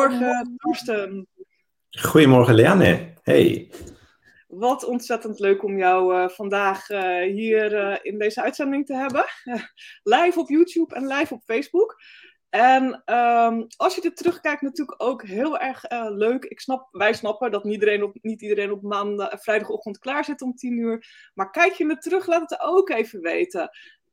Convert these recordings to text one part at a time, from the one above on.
Goedemorgen, Torsten. Goedemorgen, Leanne. Hey. Wat ontzettend leuk om jou uh, vandaag uh, hier uh, in deze uitzending te hebben. live op YouTube en live op Facebook. En um, als je er terugkijkt, natuurlijk ook heel erg leuk. Ik snap, wij snappen dat niet iedereen op, niet iedereen op maandag, vrijdagochtend klaar zit om 10 uur. Maar kijk je er terug, laat het ook even weten.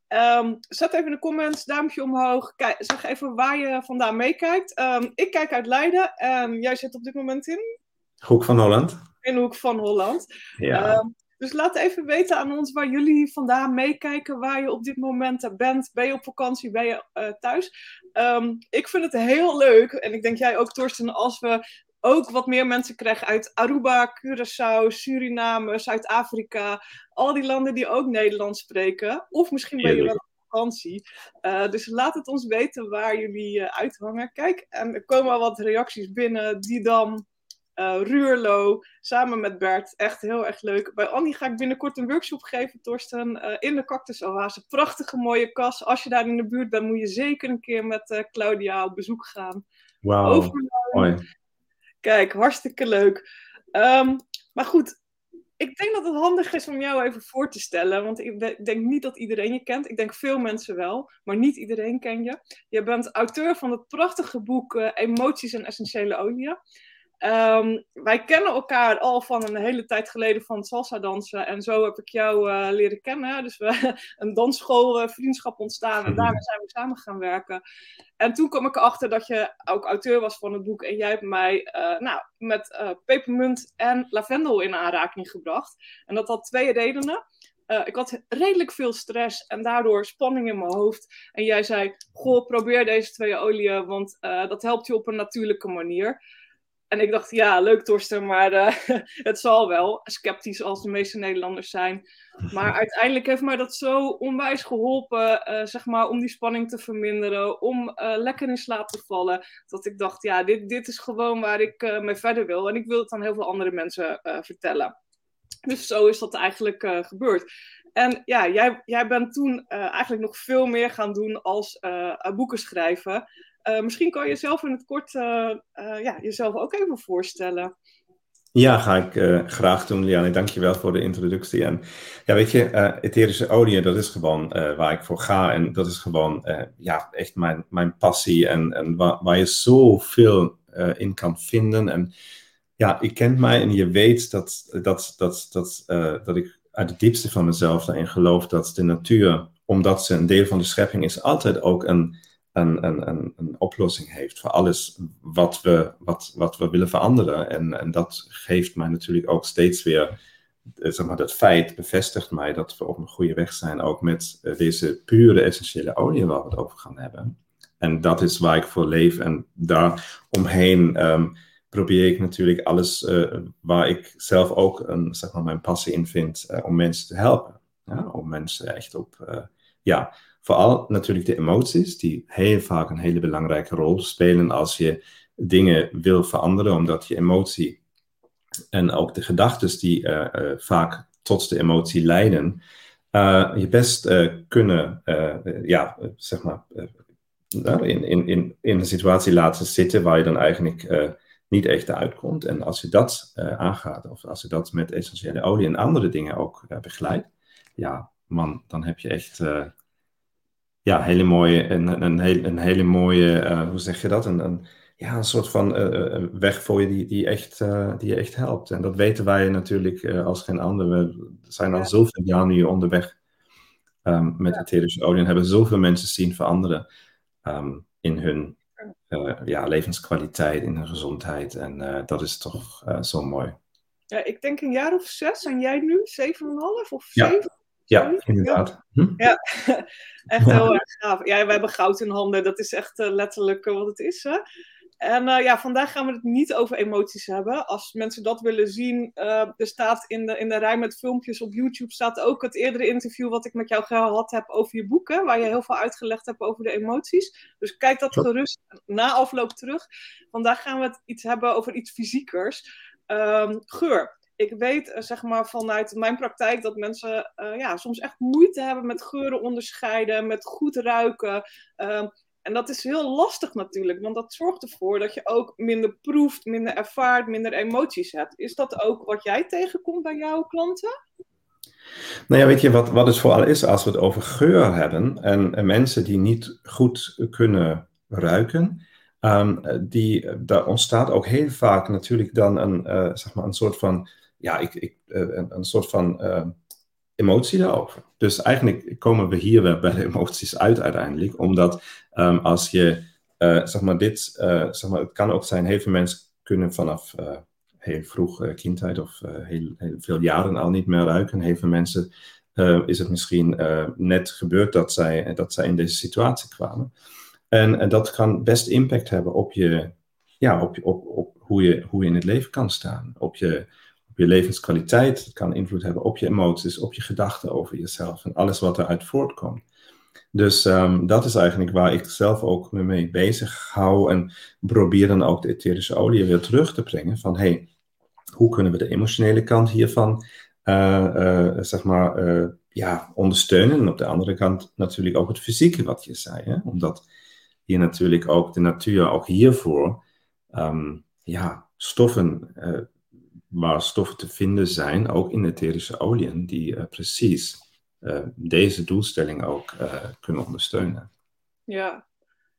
Um, zet even in de comments, duimpje omhoog. Kijk, zeg even waar je vandaan meekijkt. Um, ik kijk uit Leiden en jij zit op dit moment in? Hoek van Holland. In Hoek van Holland. Ja. Um, dus laat even weten aan ons waar jullie vandaan meekijken, waar je op dit moment bent. Ben je op vakantie, ben je uh, thuis? ik vind het heel leuk, en ik denk jij ook, Torsten, als we ook wat meer mensen krijgen uit Aruba, Curaçao, Suriname, Zuid-Afrika. Al die landen die ook Nederlands spreken. Of misschien ben je wel op vakantie. Uh, dus laat het ons weten waar jullie uh, uithangen. Kijk, en er komen al wat reacties binnen. Didam, uh, Ruurlo, samen met Bert. Echt heel erg leuk. Bij Annie ga ik binnenkort een workshop geven, Torsten, in de Cactus Oase. Prachtige mooie kas. Als je daar in de buurt bent, moet je zeker een keer met Claudia op bezoek gaan. Wauw, mooi. Kijk, hartstikke leuk. Um, maar goed, ik denk dat het handig is om jou even voor te stellen. Want ik denk niet dat iedereen je kent. Ik denk veel mensen wel, maar niet iedereen ken je. Je bent auteur van het prachtige boek uh, Emoties en Essentiële Oliën. Um, wij kennen elkaar al van een hele tijd geleden van salsa dansen. En zo heb ik jou uh, leren kennen. Dus we een dansschool uh, vriendschap ontstaan. En daarmee zijn we samen gaan werken. En toen kwam ik erachter dat je ook auteur was van het boek. En jij hebt mij uh, nou, met pepermunt en lavendel in aanraking gebracht. En dat had twee redenen. Ik had redelijk veel stress en daardoor spanning in mijn hoofd. En jij zei: Goh, probeer deze twee oliën, want dat helpt je op een natuurlijke manier. En ik dacht, ja, leuk Torsten, maar uh, het zal wel. Sceptisch als de meeste Nederlanders zijn. Maar uiteindelijk heeft mij dat zo onwijs geholpen, uh, zeg maar, om die spanning te verminderen. Om uh, lekker in slaap te vallen. Dat ik dacht, ja, dit, dit is gewoon waar ik mee verder wil. En ik wil het aan heel veel andere mensen vertellen. Dus zo is dat eigenlijk gebeurd. En ja, jij, jij bent toen eigenlijk nog veel meer gaan doen als boeken schrijven. Uh, misschien kan je zelf in het kort uh, uh, ja, jezelf ook even voorstellen. Ja, ga ik graag doen, Liane. Dankjewel voor de introductie. En ja, weet je, etherische olie, dat is gewoon waar ik voor ga. En dat is gewoon ja, echt mijn, mijn passie. En, en waar, waar je zoveel in kan vinden. En ja, je kent mij en je weet dat, dat, dat, dat, dat ik uit het diepste van mezelf daarin geloof dat de natuur, omdat ze een deel van de schepping is, altijd ook een een, een, een, een, oplossing heeft voor alles wat we, wat, wat we willen veranderen. En, en dat geeft mij natuurlijk ook steeds weer, eh, zeg maar, dat feit bevestigt mij dat we op een goede weg zijn, ook met eh, deze pure essentiële olie waar we het over gaan hebben. En dat is waar ik voor leef. En daar omheen um, probeer ik natuurlijk alles uh, waar ik zelf ook een, zeg maar, mijn passie in vind, om mensen te helpen. Ja? Om mensen echt op, ja, Vooral natuurlijk de emoties, die heel vaak een hele belangrijke rol spelen als je dingen wil veranderen, omdat je emotie en ook de gedachten die uh, uh, vaak tot de emotie leiden, uh, je best kunnen, ja, zeg maar, in, in, in, in een situatie laten zitten waar je dan eigenlijk niet echt uitkomt. En als je dat aangaat, of als je dat met essentiële olie en andere dingen ook begeleidt, ja, man, dan heb je echt ja, hele mooie, een, een, heel, een hele mooie, uh, hoe zeg je dat? Een, een, ja, een soort van uh, weg voor je die, die, echt, uh, die je echt helpt. En dat weten wij natuurlijk als geen ander. We zijn al zoveel jaar nu onderweg um, met ja. etherische olie en hebben zoveel mensen zien veranderen um, in hun ja, levenskwaliteit, in hun gezondheid. En dat is toch zo mooi. Ja, ik denk een jaar of zes. En jij nu? Zeven en een half of ja. zeven? Ja, inderdaad. Hm? Ja, echt heel erg gaaf. Ja, we hebben goud in handen. Dat is echt uh, letterlijk uh, wat het is. Hè? En uh, ja, vandaag gaan we het niet over emoties hebben. Als mensen dat willen zien, er staat in de, in de rij met filmpjes op YouTube staat ook het eerdere interview wat ik met jou gehad heb over je boeken, waar je heel veel uitgelegd hebt over de emoties. Dus kijk dat gerust na afloop terug. Vandaag gaan we het iets hebben over iets fysiekers. Um, geur ik weet uh, zeg maar vanuit mijn praktijk dat mensen uh, ja, soms echt moeite hebben met geuren onderscheiden, met goed ruiken. Uh, En dat is heel lastig natuurlijk, want dat zorgt ervoor dat je ook minder proeft, minder ervaart, minder emoties hebt. Is dat ook wat jij tegenkomt bij jouw klanten? Nou ja, weet je wat, wat het vooral is als we het over geur hebben en, en mensen die niet goed kunnen ruiken, um, die, daar ontstaat ook heel vaak natuurlijk dan een, zeg maar een soort van, ja, ik, ik, uh, een, een, soort van uh, emotie daarover. Dus eigenlijk komen we hier weer bij de emoties uit uiteindelijk, omdat um, als je, zeg maar dit, zeg maar, het kan ook zijn, heel veel mensen kunnen vanaf heel vroeg kindheid of heel, heel, veel jaren al niet meer ruiken. Heel veel mensen is het misschien net gebeurd dat zij, dat zij in deze situatie kwamen. En, en, dat kan best impact hebben op, je, ja, op, op, op hoe, je, hoe je in het leven kan staan. Op je, je levenskwaliteit. Het kan invloed hebben op je emoties, op je gedachten over jezelf en alles wat eruit voortkomt. Dus um, dat is eigenlijk waar ik zelf ook me mee bezig hou en probeer dan ook de etherische olie weer terug te brengen. Van hey, hoe kunnen we de emotionele kant hiervan uh, uh, zeg maar, uh, ja, ondersteunen? En op de andere kant natuurlijk ook het fysieke wat je zei. Hè? Omdat hier natuurlijk ook de natuur, ook hiervoor, um, ja, stoffen, waar stoffen te vinden zijn, ook in etherische oliën, die uh, precies uh, deze doelstelling ook kunnen ondersteunen. Ja.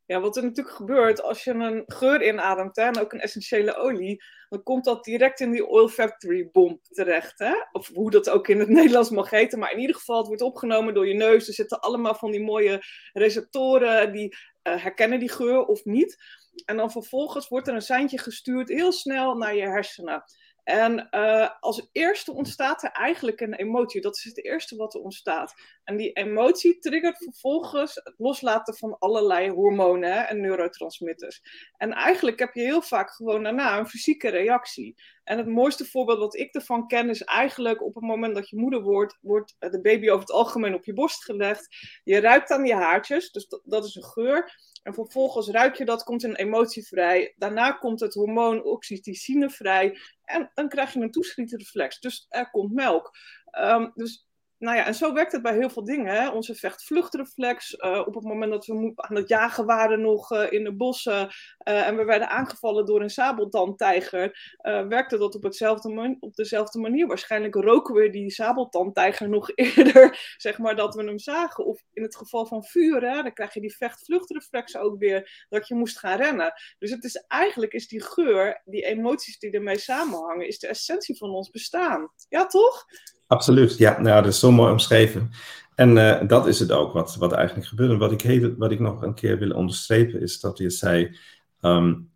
ja, wat er natuurlijk gebeurt als je een geur inademt en ook een essentiële olie, dan komt dat direct in die oil factory bomb terecht. Hè? Of hoe dat ook in het Nederlands mag heten. Maar in ieder geval, het wordt opgenomen door je neus. Er zitten allemaal van die mooie receptoren die herkennen die geur of niet. En dan vervolgens wordt er een seintje gestuurd heel snel naar je hersenen. En uh, als eerste ontstaat er eigenlijk een emotie. Dat is het eerste wat er ontstaat. En die emotie triggert vervolgens het loslaten van allerlei hormonen en neurotransmitters. En eigenlijk heb je heel vaak gewoon daarna een fysieke reactie. En het mooiste voorbeeld wat ik ervan ken is eigenlijk op het moment dat je moeder wordt, wordt de baby over het algemeen op je borst gelegd. Je ruikt aan je haartjes, dus dat, is een geur. En vervolgens ruik je dat, komt een emotie vrij. Daarna komt het hormoon oxytocine vrij. En dan krijg je een toeschietreflex. Dus er komt melk. Um, dus nou ja, en zo werkt het bij heel veel dingen. Hè? Onze vecht-vluchtreflex. Uh, op het moment dat we aan het jagen waren nog uh, in de bossen. Uh, en we werden aangevallen door een sabeltandtijger. werkte dat op, hetzelfde op dezelfde manier. Waarschijnlijk roken we die sabeltandtijger nog eerder. Zeg maar dat we hem zagen. Of in het geval van vuur. Dan krijg je die vecht-vluchtreflex ook weer. Dat je moest gaan rennen. Dus het is eigenlijk is die geur. Die emoties die ermee samenhangen. Is de essentie van ons bestaan. Ja, toch? Absoluut, ja, nou, dat is zo mooi omschreven. En uh, dat is het ook wat, wat eigenlijk gebeurt. Wat ik, wat ik nog een keer wil onderstrepen is dat je zei, um,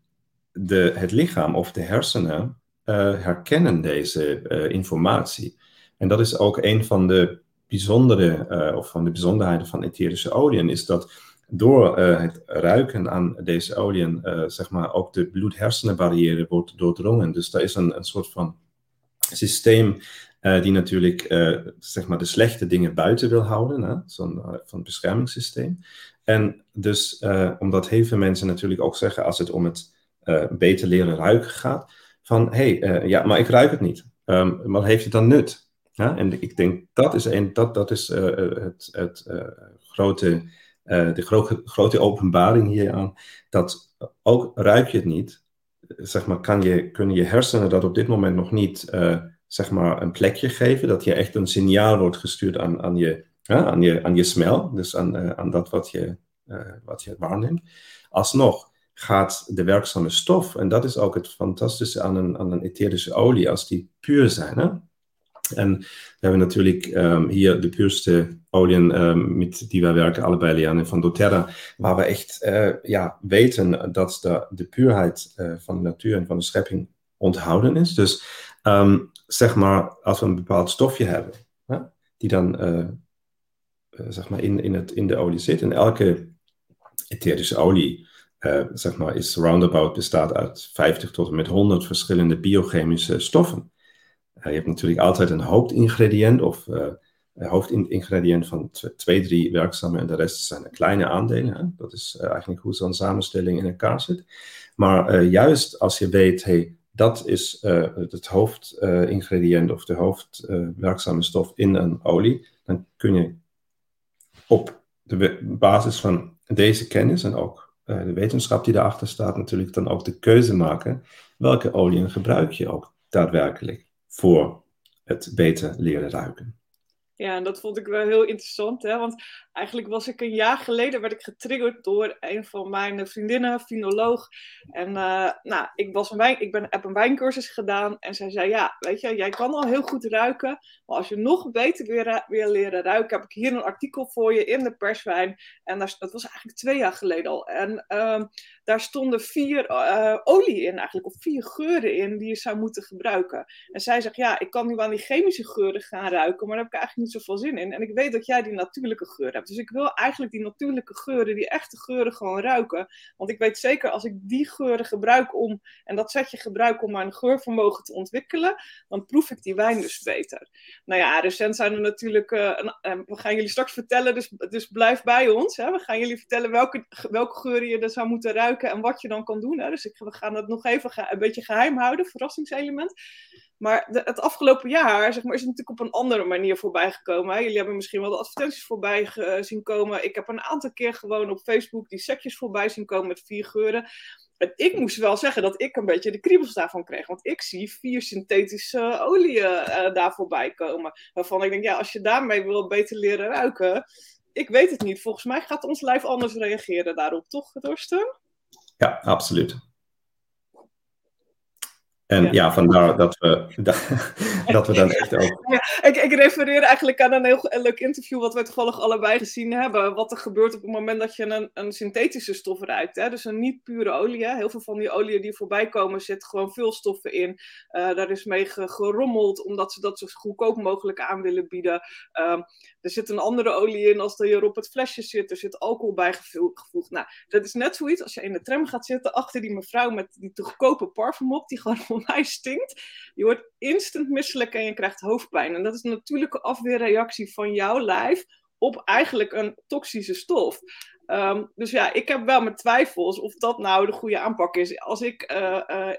de, het lichaam of de hersenen uh, herkennen deze uh, informatie. En dat is ook een van de bijzondere, of van de bijzonderheden van etherische oliën, is dat door het ruiken aan deze oliën, zeg maar, ook de bloed-hersenenbarrière wordt doordrongen. Dus daar is een, een soort van systeem uh, die natuurlijk uh, zeg maar de slechte dingen buiten wil houden, zo'n uh, van beschermingssysteem. En dus omdat heel veel mensen natuurlijk ook zeggen als het om het beter leren ruiken gaat, van hé, hey, ja, maar ik ruik het niet. Um, wat heeft het dan nut? En ik denk dat is, een, dat, dat is het, het grote, de gro grote openbaring hier aan, dat ook ruik je het niet, zeg maar, kan je, kunnen je hersenen dat op dit moment nog niet zeg maar, een plekje geven, dat je echt een signaal wordt gestuurd aan, aan, je, aan, je, aan je smel, dus aan, uh, aan dat wat je, uh, wat je waarneemt. Alsnog gaat de werkzame stof, en dat is ook het fantastische aan een, aan een etherische olie, als die puur zijn. Hè? En we hebben natuurlijk um, hier de puurste oliën um, met die wij werken, allebei Liane van doTERRA, waar we echt uh, ja, weten dat de, de puurheid van de natuur en van de schepping onthouden is. Dus um, zeg maar, als we een bepaald stofje hebben, hè, die dan uh, uh, zeg maar in, in, het, in de olie zit. En elke etherische olie uh, zeg maar, is roundabout bestaat uit 50 tot en met 100 verschillende biochemische stoffen. je hebt natuurlijk altijd een hoofdingrediënt of hoofdingrediënt van twee, drie werkzame en de rest zijn kleine aandelen. Hè. Dat is eigenlijk hoe zo'n samenstelling in elkaar zit. Maar juist als je weet, hey, dat is uh, het hoofdingrediënt of de hoofdwerkzame stof in een olie. Dan kun je op de basis van deze kennis en ook de wetenschap die daarachter staat, natuurlijk dan ook de keuze maken. Welke oliën gebruik je ook daadwerkelijk voor het beter leren ruiken? Ja, en dat vond ik wel heel interessant, hè? want eigenlijk was ik een jaar geleden werd ik getriggerd door een van mijn vriendinnen, finoloog. En uh, nou, ik, was een wijn, ik ben, heb een wijncursus gedaan en zij zei, ja, weet je, jij kan al heel goed ruiken, maar als je nog beter weer, weer leren ruiken, heb ik hier een artikel voor je in de perswijn. En dat was eigenlijk twee jaar geleden al. En uh, daar stonden vier uh, olie in eigenlijk, of vier geuren in die je zou moeten gebruiken. En zij zegt, ja, ik kan nu aan die chemische geuren gaan ruiken, maar daar heb ik eigenlijk niet zoveel zin in. En ik weet dat jij die natuurlijke geur hebt. Dus ik wil eigenlijk die natuurlijke geuren, die echte geuren gewoon ruiken. Want ik weet zeker, als ik die geuren gebruik om, en dat zetje gebruik om mijn geurvermogen te ontwikkelen, dan proef ik die wijn dus beter. Nou ja, recent zijn er natuurlijk, uh, een, we gaan jullie straks vertellen, dus, dus blijf bij ons. Hè. We gaan jullie vertellen welke, welke geuren je er zou moeten ruiken en wat je dan kan doen. Hè. Dus ik, we gaan het nog even een beetje geheim houden, verrassingselement. Maar het afgelopen jaar zeg maar, is het natuurlijk op een andere manier voorbij gekomen. Jullie hebben misschien wel de advertenties voorbij zien komen. Ik heb een aantal keer gewoon op Facebook die sekjes voorbij zien komen met vier geuren. En ik moest wel zeggen dat ik een beetje de kriebels daarvan kreeg. Want ik zie vier synthetische oliën uh, daar voorbij komen. Waarvan ik denk, ja, als je daarmee wil beter leren ruiken. Ik weet het niet. Volgens mij gaat ons lijf anders reageren daarop, toch, Dorsten? Ja, absoluut. En ja, vandaar dat we, dat we dan echt ook. Ja, ik, ik refereer eigenlijk aan een heel leuk interview wat we toevallig allebei gezien hebben. Wat er gebeurt op het moment dat je een, een synthetische stof ruikt. Hè? Dus een niet pure olie. Heel veel van die oliën die voorbij komen zitten gewoon veel stoffen in. Uh, daar is mee gerommeld omdat ze dat zo goedkoop mogelijk aan willen bieden. Um, er zit een andere olie in als die er op het flesje zit. Er zit alcohol bij gevoegd. Nou, dat is net zoiets als je in de tram gaat zitten achter die mevrouw met die te goedkope parfum op. Die gewoon hij stinkt. Je wordt instant misselijk en je krijgt hoofdpijn. En dat is een natuurlijke afweerreactie van jouw lijf op eigenlijk een toxische stof. Um, dus ja, ik heb wel mijn twijfels of dat nou de goede aanpak is. Als ik uh, uh,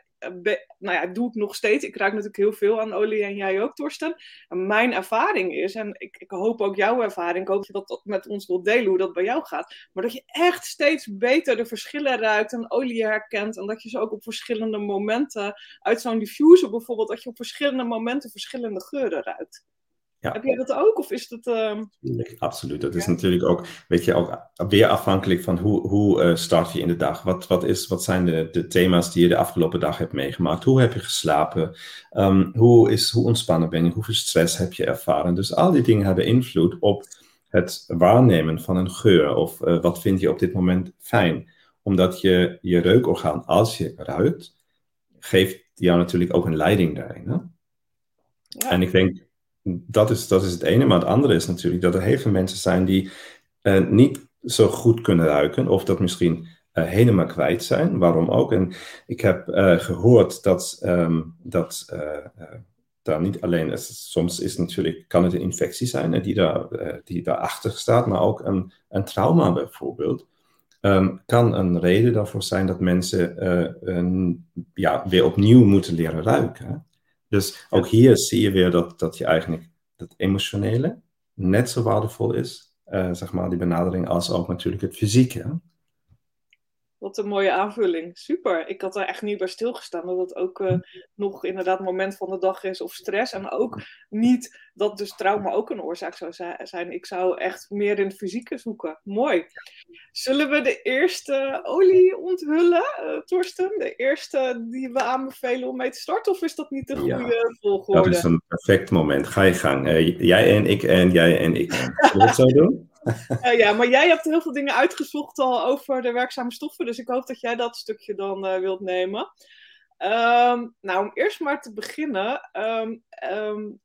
nou ja, doe ik nog steeds. Ik ruik natuurlijk heel veel aan olie en jij ook, Torsten. En mijn ervaring is, en ik, ik hoop ook jouw ervaring, ik hoop dat je dat met ons wilt delen, hoe dat bij jou gaat. Maar dat je echt steeds beter de verschillen ruikt en olie herkent. En dat je ze ook op verschillende momenten, uit zo'n diffuser bijvoorbeeld, dat je op verschillende momenten verschillende geuren ruikt. Ja. Heb jij dat ook? Of is dat. Uh... Absoluut. Dat is natuurlijk ook, weet je, ook weer afhankelijk van hoe, hoe uh, start je in de dag. Wat, wat, is, wat zijn de, de thema's die je de afgelopen dag hebt meegemaakt? Hoe heb je geslapen? Um, hoe, is, hoe ontspannen ben je? Hoeveel stress heb je ervaren? Dus al die dingen hebben invloed op het waarnemen van een geur. Of uh, wat vind je op dit moment fijn? Omdat je je reukorgaan, als je ruikt, geeft jou natuurlijk ook een leiding daarin. Hè? Ja. En ik denk dat is, dat is het ene. Maar het andere is natuurlijk dat er heel veel mensen zijn die uh, niet zo goed kunnen ruiken. Of dat misschien uh, helemaal kwijt zijn. Waarom ook. En ik heb uh, gehoord dat, um, dat daar niet alleen... is. soms is natuurlijk, kan het een infectie zijn die, daar, die daarachter staat. Maar ook een, een trauma bijvoorbeeld. Um, kan een reden daarvoor zijn dat mensen een, ja, weer opnieuw moeten leren ruiken. Dus ook hier zie je weer dat, dat je eigenlijk het emotionele net zo waardevol is, uh, zeg maar, die benadering, als ook natuurlijk het fysieke. Wat een mooie aanvulling. Super. Ik had er echt niet bij stilgestaan dat het ook uh, nog inderdaad moment van de dag is of stress. En ook niet dat dus trauma ook een oorzaak zou zijn. Ik zou echt meer in het fysieke zoeken. Mooi. Zullen we de eerste olie onthullen, uh, Torsten? De eerste die we aanbevelen om mee te starten? Of is dat niet de goede ja, volgorde? Dat is een perfect moment. Ga je gang. Uh, jij en ik en jij en ik. Zullen we het zo doen? Uh, ja, maar jij hebt heel veel dingen uitgezocht al over de werkzame stoffen. Dus ik hoop dat jij dat stukje dan uh, wilt nemen. Um, nou, om eerst maar te beginnen. Um, um,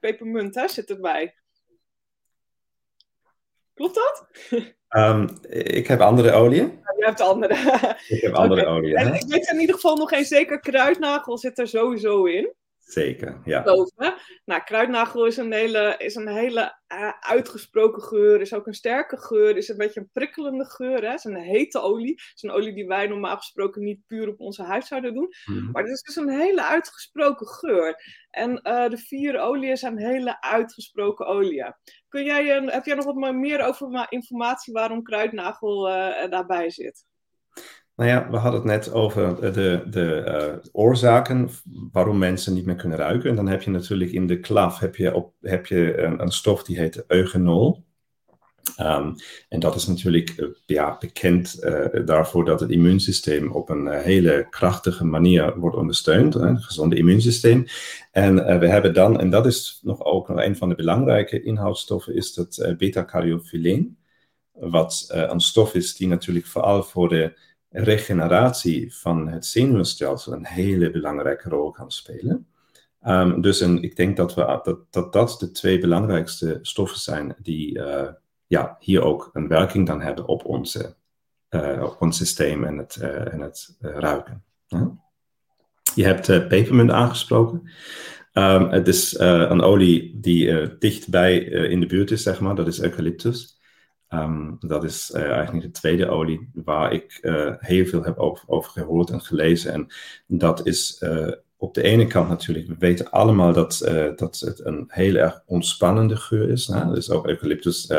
pepermunt hè, zit erbij. Klopt dat? ik heb andere oliën. Ja, je hebt andere. ik heb andere okay. oliën. En ik weet in ieder geval nog geen zeker kruidnagel zit er sowieso in. Zeker, ja. Boven. Nou, kruidnagel is een hele, is een hele uh, uitgesproken geur, is ook een sterke geur, is een beetje een prikkelende geur. Hè? Het is een hete olie. Het is een olie die wij normaal gesproken niet puur op onze huid zouden doen. Mm. Maar het is dus een hele uitgesproken geur. En uh, de vier oliën zijn hele uitgesproken oliën. Kun jij, een, heb jij nog wat meer over informatie waarom kruidnagel uh, daarbij zit? Nou ja, we hadden het net over de, de uh, oorzaken waarom mensen niet meer kunnen ruiken. En dan heb je natuurlijk in de klaf heb je op, heb je een, stof die heet eugenol. Um, en dat is natuurlijk uh, ja, bekend uh, daarvoor dat het immuunsysteem op een hele krachtige manier wordt ondersteund, een gezonde immuunsysteem. En we hebben dan, en dat is nog ook nog een van de belangrijke inhoudstoffen, is dat beta-carotene. Wat een stof is die natuurlijk vooral voor de regeneratie van het zenuwstelsel een hele belangrijke rol kan spelen. Um, dus en ik denk dat, we, dat, dat dat de twee belangrijkste stoffen zijn die uh, ja, hier ook een werking dan hebben op, onze, uh, op ons systeem en het, uh, en het ruiken. Je hebt pepermunt aangesproken. Um, het is een olie die dichtbij in de buurt is, zeg maar. Dat is eucalyptus. Um, dat is uh, eigenlijk de tweede olie waar ik uh, heel veel heb over, gehoord en gelezen. En dat is uh, op de ene kant natuurlijk, we weten allemaal dat, dat het een heel erg ontspannende geur is. Hè? Dus ook eucalyptus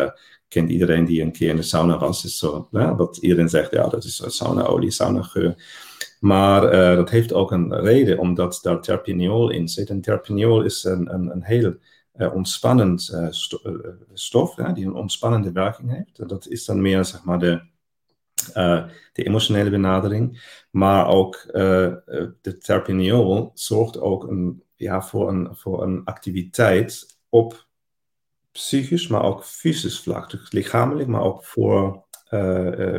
kent iedereen die een keer in de sauna was. Is zo, dat iedereen zegt, ja, dat is saunaolie, saunageur. Maar dat heeft ook een reden, omdat daar terpineol in zit. En terpineol is een, een, een heel ontspannend uh, stof, ja, die een ontspannende werking heeft. Dat is dan meer zeg maar, de, de emotionele benadering. Maar ook de terpineol zorgt ook een, ja, voor, een, voor een activiteit op psychisch, maar ook fysisch vlak. Dus lichamelijk, maar ook voor,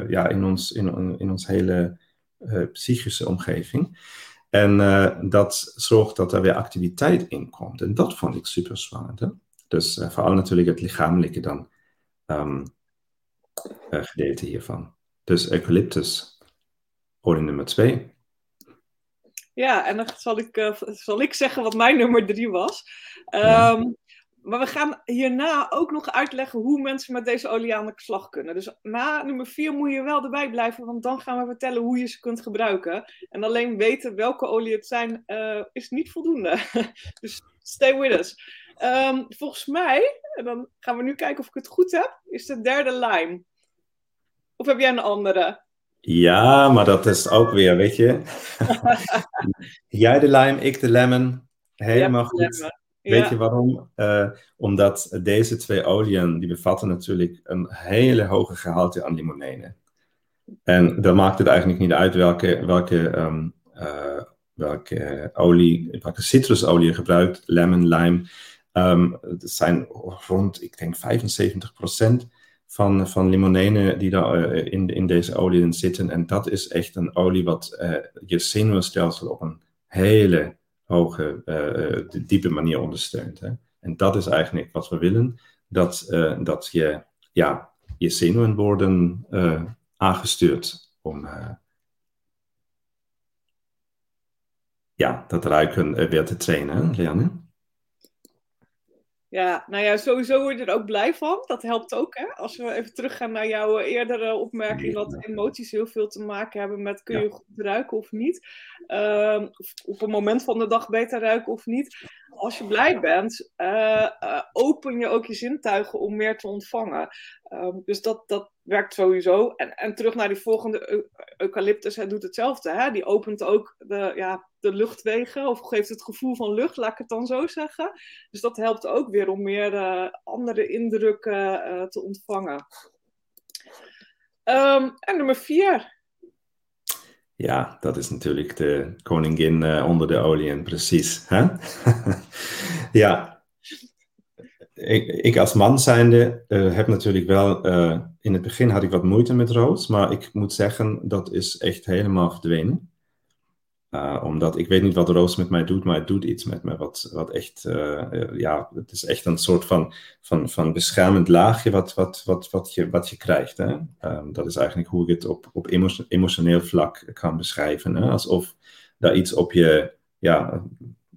ja, in, ons, in, in ons hele psychische omgeving. En uh, dat zorgt dat er weer activiteit in komt. En dat vond ik super spannend. Hè? Dus uh, vooral natuurlijk het lichamelijke dan um, uh, gedeelte hiervan. Dus eucalyptus, olie nummer twee. Ja, en dan zal ik, zal ik zeggen wat mijn nummer drie was. Um, ja. Ehm, maar we gaan hierna ook nog uitleggen hoe mensen met deze olie aan de slag kunnen. Dus na nummer 4 moet je wel erbij blijven, want dan gaan we vertellen hoe je ze kunt gebruiken. En alleen weten welke olie het zijn, uh, is niet voldoende. dus stay with us. Um, volgens mij, en dan gaan we nu kijken of ik het goed heb, is de derde lime. Of heb jij een andere? Ja, maar dat is ook weer, weet je. jij de lime, ik de lemon. Helemaal goed. Weet je waarom? Uh, omdat deze twee oliën, die bevatten natuurlijk een hele hoge gehalte aan limonene. En dan maakt het eigenlijk niet uit welke, welke, um, uh, welke olie, welke citrusolie je gebruikt, lemon, lime. Um, het zijn rond, ik denk 75% van, van limonene die daar uh, in, in deze oliën zitten. En dat is echt een olie wat je zenuwstelsel op een hele hoge, uh, diepe manier ondersteunt. Hè? En dat is eigenlijk wat we willen, dat, uh, dat je, ja, je zenuwen worden aangestuurd om ja, dat ruiken weer te trainen, Lianne. Ja, nou ja, sowieso word je er ook blij van. Dat helpt ook, hè? Als we even teruggaan naar jouw eerdere opmerking, dat emoties heel veel te maken hebben met kun je goed ruiken of niet. Uh, op een moment van de dag beter ruiken of niet. Als je blij bent, uh, uh, open je ook je zintuigen om meer te ontvangen. Um, dus dat, dat werkt sowieso. En, en terug naar die volgende eucalyptus, hij doet hetzelfde. Hè? Die opent ook de, ja, de luchtwegen, of geeft het gevoel van lucht, laat ik het dan zo zeggen. Dus dat helpt ook weer om meer uh, andere indrukken uh, te ontvangen. Um, en nummer vier. Ja, dat is natuurlijk de koningin uh, onder de oliën, precies. Hè? ja, ik, als man zijnde uh, heb natuurlijk wel, uh, in het begin had ik wat moeite met rood, maar ik moet zeggen, dat is echt helemaal verdwenen. Uh, omdat ik weet niet wat roos met mij doet, maar het doet iets met me. Wat, wat echt, ja, het is echt een soort van, van, van beschermend laagje wat, wat, wat, wat, je, wat je krijgt. Hè? Um, dat is eigenlijk hoe ik het op, op emotioneel vlak kan beschrijven. Hè? Alsof daar iets op je, ja,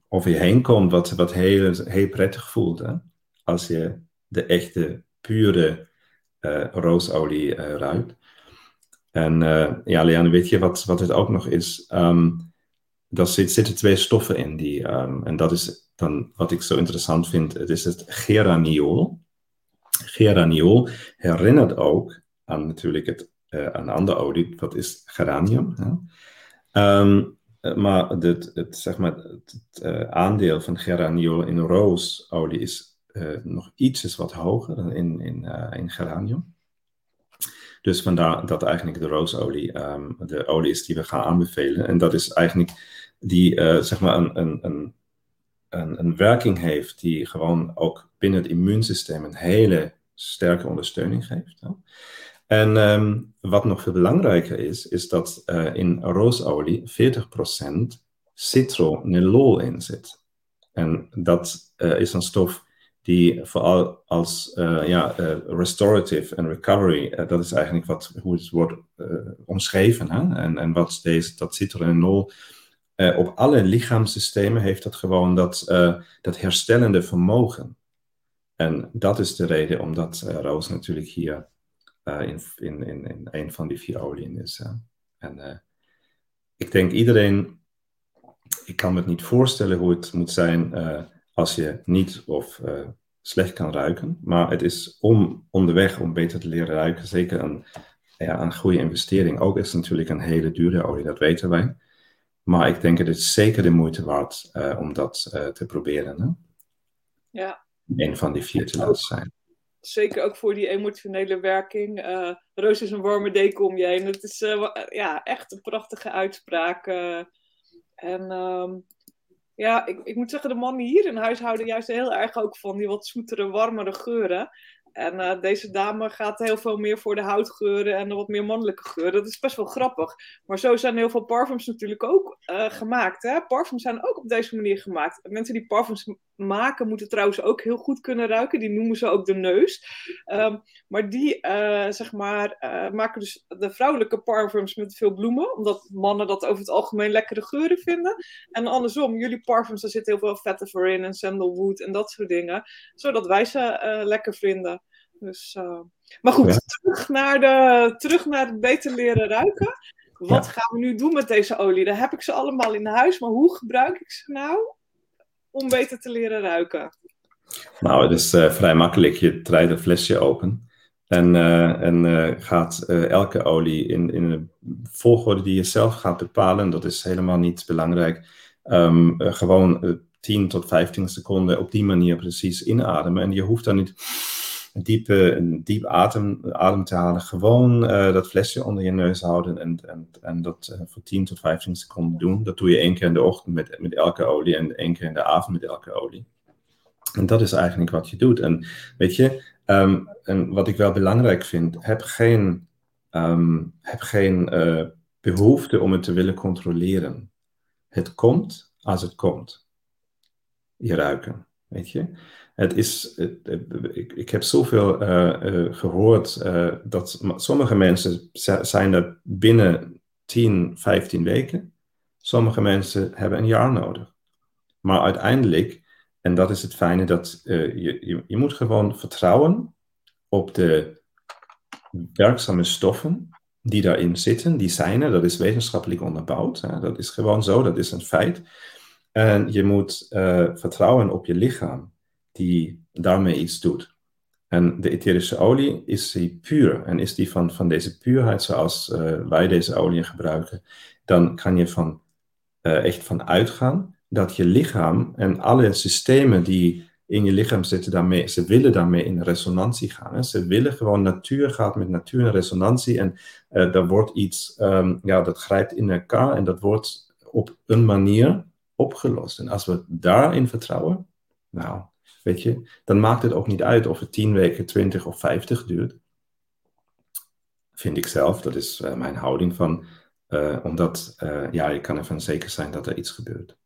over je heen komt, wat, wat heel, heel prettig voelt. Hè? Als je de echte, pure uh, roosolie uh, ruikt. En uh, ja, Leanne, weet je wat, wat het ook nog is? Um, zit, zitten twee stoffen in. Die, um, en dat is dan wat ik zo interessant vind. Het is het geraniol. Geraniol herinnert ook aan natuurlijk het, een andere olie. Wat is geranium? Um, maar het, het, zeg maar, het, uh, aandeel van geraniol in roosolie is uh, nog iets wat hoger dan in, in, uh, in geranium. Dus vandaar dat eigenlijk de roosolie um, de olie is die we gaan aanbevelen. En dat is eigenlijk die zeg maar een, een, een, een, werking heeft die gewoon ook binnen het immuunsysteem een hele sterke ondersteuning geeft. Hè? En um, wat nog veel belangrijker is, is dat in roosolie 40% citronellol in zit. En dat is een stof die vooral als uh, ja, restorative en recovery, dat is eigenlijk wat, hoe het wordt omschreven. Hè? En, en wat deze, dat citronellol op alle lichaamssystemen heeft dat gewoon dat, dat herstellende vermogen. En dat is de reden omdat roos natuurlijk hier uh, in, in, in, in een van die vier oliën is. En uh, ik denk iedereen, ik kan me het niet voorstellen hoe het moet zijn uh, als je niet of slecht kan ruiken. Maar het is om onderweg om beter te leren ruiken zeker een, ja, een goede investering. Ook is het natuurlijk een hele dure olie, dat weten wij. Maar ik denk het is zeker de moeite waard om dat te proberen. Hè? Ja. Een van die vier te laten zijn zeker ook voor die emotionele werking. Uh, Roos is een warme deken om je heen. Het is ja, echt een prachtige uitspraak. En um, ja, ik, ik moet zeggen, de mannen hier in huis houden juist heel erg ook van die wat zoetere, warmere geuren. En uh, deze dame gaat heel veel meer voor de houtgeuren en de wat meer mannelijke geuren. Dat is best wel grappig. Maar zo zijn heel veel parfums natuurlijk ook uh, gemaakt. Hè? Parfums zijn ook op deze manier gemaakt. Mensen die parfums maken moeten trouwens ook heel goed kunnen ruiken. Die noemen ze ook de neus. Um, maar die uh, zeg maar, maken dus de vrouwelijke parfums met veel bloemen. Omdat mannen dat over het algemeen lekkere geuren vinden. En andersom, jullie parfums, daar zit heel veel vetiver in en sandalwood en dat soort dingen. Zodat wij ze lekker vinden. Dus, uh... Maar goed, terug, naar de, terug naar het beter leren ruiken. Wat gaan we nu doen met deze olie? Daar heb ik ze allemaal in huis, maar hoe gebruik ik ze nou om beter te leren ruiken? Nou, het is uh, vrij makkelijk. Je draait een flesje open en, uh, en gaat elke olie in, in een volgorde die je zelf gaat bepalen. Dat is helemaal niet belangrijk. Um, gewoon 10 tot 15 seconden op die manier precies inademen. En je hoeft dan niet diep, een diep adem, adem te halen. Gewoon uh, dat flesje onder je neus houden en, en, en dat uh, voor 10 tot 15 seconden doen. Dat doe je één keer in de ochtend met, met elke olie en één keer in de avond met elke olie. En dat is eigenlijk wat je doet. En weet je, um, en wat ik wel belangrijk vind, heb geen, um, heb geen uh, behoefte om het te willen controleren. Het komt als het komt. Je ruiken, Het is, ik, ik heb zoveel uh, uh, gehoord uh, dat sommige mensen zijn er binnen 10, 15 weken. Sommige mensen hebben een jaar nodig. Maar uiteindelijk, en dat is het fijne, dat je, je, je moet gewoon vertrouwen op de werkzame stoffen die daarin zitten. Die zijn er, dat is wetenschappelijk onderbouwd. Dat is gewoon zo, dat is een feit. En je moet vertrouwen op je lichaam die daarmee iets doet. En de etherische olie is die puur. En is die van, van deze puurheid zoals uh, wij deze olie gebruiken, dan kan je van, uh, echt van uitgaan dat je lichaam en alle systemen die in je lichaam zitten, daarmee, ze willen daarmee in resonantie gaan. Ze willen gewoon, natuur gaat met natuur in resonantie en uh, wordt iets, um, ja, dat grijpt in elkaar en dat wordt op een manier opgelost. En als we daarin vertrouwen, nou, Weet je, dan maakt het ook niet uit of het 10 weken, 20 of 50 duurt. Vind ik zelf, dat is uh, mijn houding van, uh, omdat uh, ja, je kan ervan zeker zijn dat er iets gebeurt.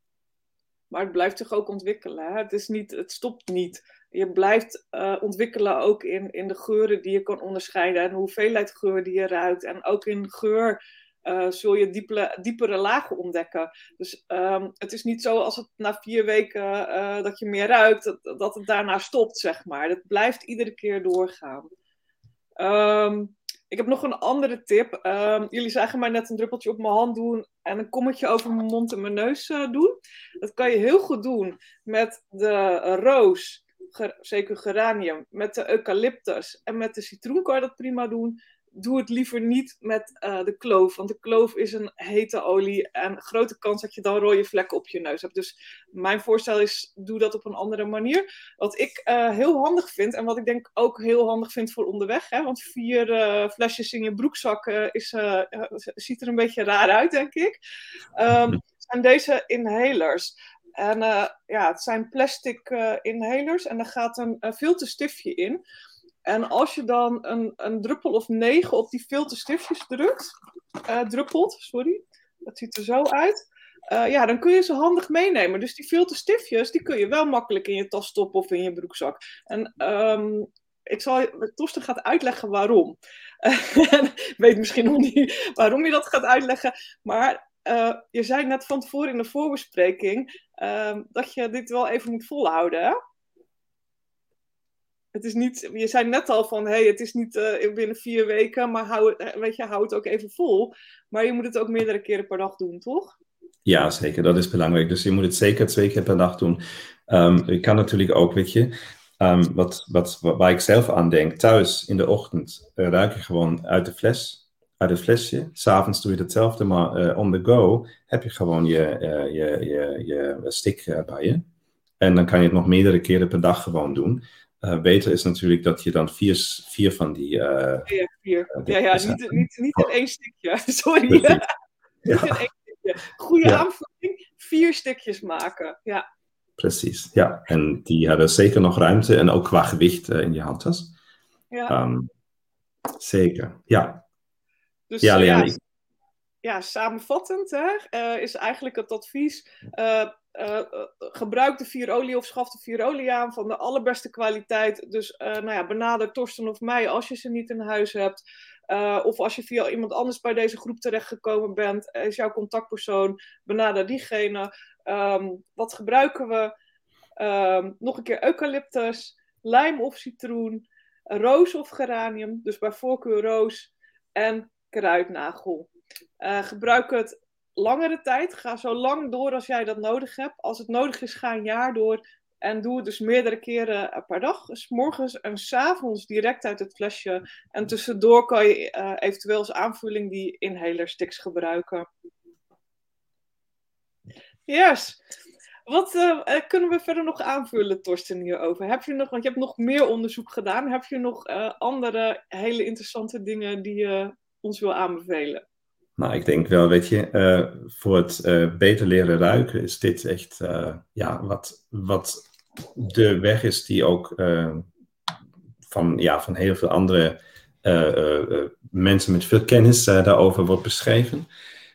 Maar het blijft zich ook ontwikkelen. Hè? Het, is niet, het stopt niet. Je blijft ontwikkelen ook in, in de geuren die je kan onderscheiden en de hoeveelheid geur die je ruikt. En ook in geur uh, zul je diepere, diepere lagen ontdekken. Dus um, het is niet zo als het na vier weken uh, dat je meer ruikt, dat, dat het daarna stopt, zeg maar. Het blijft iedere keer doorgaan. Um, ik heb nog een andere tip. Um, jullie zagen mij net een druppeltje op mijn hand doen en een kommetje over mijn mond en mijn neus uh, doen. Dat kan je heel goed doen met de roos, zeker geranium, met de eucalyptus en met de citroen kan dat prima doen doe het liever niet met uh, de kloof. Want de kloof is een hete olie en grote kans dat je dan rode vlekken op je neus hebt. Dus mijn voorstel is, doe dat op een andere manier. Wat ik uh, heel handig vind en wat ik denk ook heel handig vind voor onderweg. Hè, want vier uh, flesjes in je broekzak is, ziet er een beetje raar uit, denk ik. Um, zijn deze inhalers. En ja, het zijn plastic inhalers en er gaat een filterstiftje in. En als je dan een, een druppel of negen op die filterstiftjes drukt, uh, druppelt, sorry, dat ziet er zo uit. Uh, ja, dan kun je ze handig meenemen. Dus die filterstiftjes, die kun je wel makkelijk in je tas stoppen of in je broekzak. En um, ik zal, Torsten gaat uitleggen waarom. ik weet misschien nog niet waarom je dat gaat uitleggen. Maar uh, je zei net van tevoren in de voorbespreking uh, dat je dit wel even moet volhouden. Het is niet, je zei net al van, hey, het is niet uh, binnen vier weken, maar hou, het, weet je, hou het ook even vol. Maar je moet het ook meerdere keren per dag doen, toch? Ja, zeker. Dat is belangrijk. Dus je moet het zeker twee keer per dag doen. Um, je kan natuurlijk ook, weet je, um, wat, wat, waar ik zelf aan denk, thuis in de ochtend uh, ruik je gewoon uit de fles, uit het flesje. S'avonds doe je hetzelfde, maar on the go heb je gewoon je, je, je, je stick bij je. En dan kan je het nog meerdere keren per dag gewoon doen. Uh, beter is natuurlijk dat je dan vier, vier van die. Uh, ja, vier. Uh, ja, ja niet, niet, niet in één stukje. Sorry. ja. Niet in één stukje. Goede ja. aanvulling: vier stukjes maken. Ja. Precies, ja. En die hebben zeker nog ruimte en ook qua gewicht in je handtas. Ja. Um, zeker, ja. Dus, ja, Leanne, ja, samenvattend hè, is eigenlijk het advies uh, gebruik de vierolie of schaf de vierolie aan van de allerbeste kwaliteit. Dus uh, nou ja, benader Torsten of mij als je ze niet in huis hebt. Of als je via iemand anders bij deze groep terechtgekomen bent, is jouw contactpersoon, benader diegene. Um, wat gebruiken we? Um, nog een keer eucalyptus, lijm of citroen, roos of geranium, dus bij voorkeur roos en kruidnagel. gebruik het langere tijd. Ga zo lang door als jij dat nodig hebt. Als het nodig is, ga een jaar door. En doe het dus meerdere keren per dag. Dus morgens en s avonds direct uit het flesje. En tussendoor kan je uh, eventueel als aanvulling die inhaler sticks gebruiken. Yes. Wat uh, kunnen we verder nog aanvullen, Torsten, hierover? Heb je nog, want je hebt nog meer onderzoek gedaan. Heb je nog andere hele interessante dingen die je ons wil aanbevelen? Nou, ik denk wel, weet je, uh, voor het uh, beter leren ruiken is dit echt uh, ja, wat, wat de weg is die ook van, ja, van heel veel andere mensen met veel kennis daarover wordt beschreven.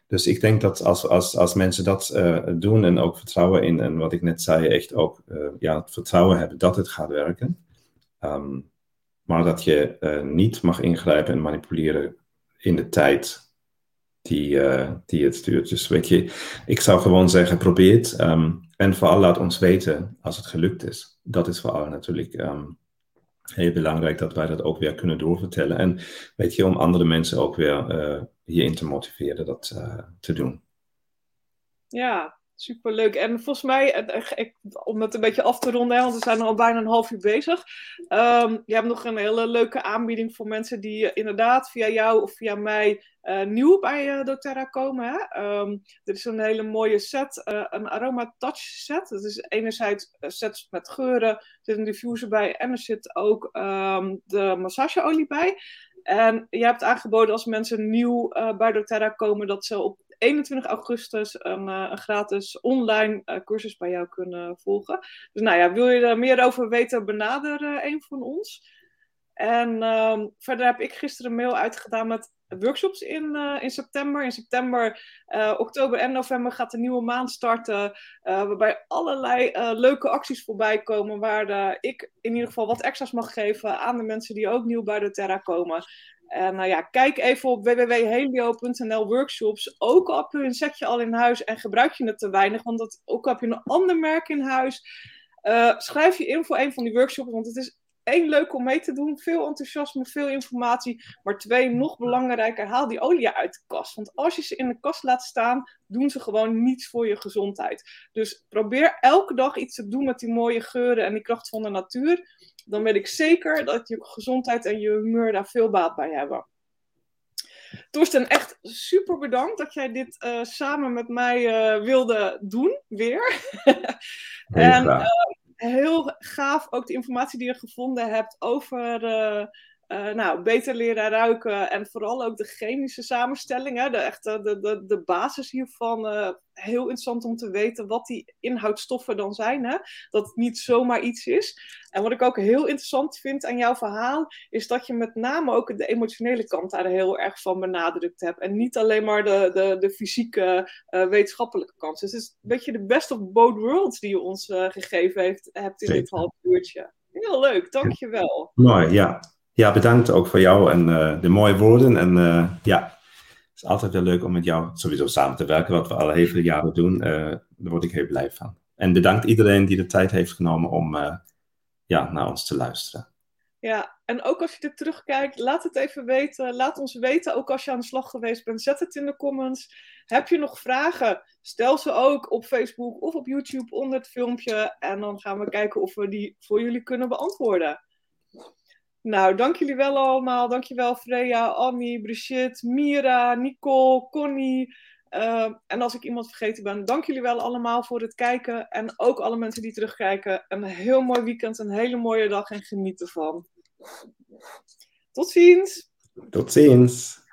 Dus ik denk dat als, als, als mensen dat doen en ook vertrouwen in, en wat ik net zei, echt ook ja, het vertrouwen hebben dat het gaat werken. Um, maar dat je niet mag ingrijpen en manipuleren in de tijd die, uh, die het stuurt. Dus weet je, ik zou gewoon zeggen, probeer het. Um, en vooral laat ons weten als het gelukt is. Dat is vooral natuurlijk um, heel belangrijk dat wij dat ook weer kunnen doorvertellen. En weet je, om andere mensen ook weer uh, hierin te motiveren dat uh, te doen. Ja, Superleuk. En volgens mij, ik, om het een beetje af te ronden, want we zijn al bijna een half uur bezig. Um, je hebt nog een hele leuke aanbieding voor mensen die inderdaad via jou of via mij uh, nieuw bij uh, doTERRA komen. Hè? Um, er is een hele mooie set, een Aroma Touch set. Dat is enerzijds sets met geuren, er zit een diffuser bij en er zit ook um, de massageolie bij. En je hebt aangeboden als mensen nieuw bij doTERRA komen dat ze op 21 augustus een, uh, een gratis online uh, cursus bij jou kunnen volgen. Dus nou ja, wil je er meer over weten, benader uh, een van ons. En ehm, verder heb ik gisteren een mail uitgedaan met workshops in, in september. In september, oktober en november gaat de nieuwe maand starten. Waarbij allerlei leuke acties voorbij komen. Waar ik in ieder geval wat extra's mag geven aan de mensen die ook nieuw bij de Terra komen. En nou ja, kijk even op www.helio.nl workshops. Ook al heb je een setje al in huis en gebruik je het te weinig. Want dat, ook al heb je een ander merk in huis. schrijf je in voor een van die workshops. Want het is één, leuk om mee te doen. Veel enthousiasme, veel informatie. Maar twee, nog belangrijker, haal die olie uit de kast. Want als je ze in de kast laat staan, doen ze gewoon niets voor je gezondheid. Dus probeer elke dag iets te doen met die mooie geuren en die kracht van de natuur. Dan weet ik zeker dat je gezondheid en je humeur daar veel baat bij hebben. Torsten, echt super bedankt dat jij dit uh, samen met mij uh, wilde doen, weer. en uh, heel gaaf ook de informatie die je gevonden hebt over uh, uh, nou, beter leren ruiken en vooral ook de chemische samenstelling. Hè, de, echte, de, de, de basis hiervan. Uh, heel interessant om te weten wat die inhoudstoffen dan zijn. Hè? Dat het niet zomaar iets is. En wat ik ook heel interessant vind aan jouw verhaal, is dat je met name ook de emotionele kant daar heel erg van benadrukt hebt. En niet alleen maar de, de, de fysieke uh, wetenschappelijke kant. Dus het is een beetje de best of both worlds die je ons gegeven heeft, hebt in Zeker. dit half uurtje. Heel leuk, dankjewel. Mooi, ja ja, bedankt ook voor jou en uh, de mooie woorden. En uh, ja, het is altijd wel leuk om met jou sowieso samen te werken, wat we al heel veel jaren doen. Uh, daar word ik heel blij van. En bedankt iedereen die de tijd heeft genomen om ja, naar ons te luisteren. Ja, en ook als je er terugkijkt, laat het even weten. Laat ons weten, ook als je aan de slag geweest bent. Zet het in de comments. Heb je nog vragen? Stel ze ook op Facebook of op YouTube onder het filmpje. En dan gaan we kijken of we die voor jullie kunnen beantwoorden. Nou, dank jullie wel allemaal. Dankjewel Freya, Annie, Brigitte, Mira, Nicole, Connie. Uh, en als ik iemand vergeten ben, dank jullie wel allemaal voor het kijken. En ook alle mensen die terugkijken. Een heel mooi weekend, een hele mooie dag en geniet ervan. Tot ziens. Tot ziens.